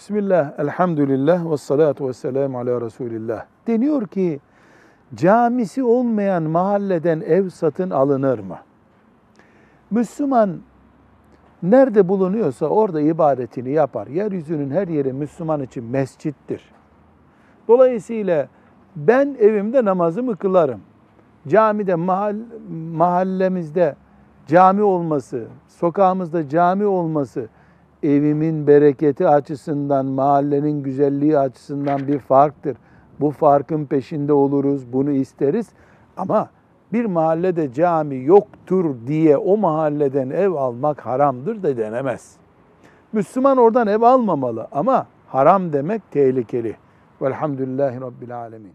Bismillah, elhamdülillah ve salatu ve selamu ala Resulillah. Deniyor ki camisi olmayan mahalleden ev satın alınır mı? Müslüman nerede bulunuyorsa orada ibadetini yapar. Yeryüzünün her yeri Müslüman için mescittir. Dolayısıyla ben evimde namazımı kılarım. Camide, mahal, mahallemizde cami olması, sokağımızda cami olması evimin bereketi açısından, mahallenin güzelliği açısından bir farktır. Bu farkın peşinde oluruz, bunu isteriz. Ama bir mahallede cami yoktur diye o mahalleden ev almak haramdır da denemez. Müslüman oradan ev almamalı ama haram demek tehlikeli. Velhamdülillahi Rabbil Alemin.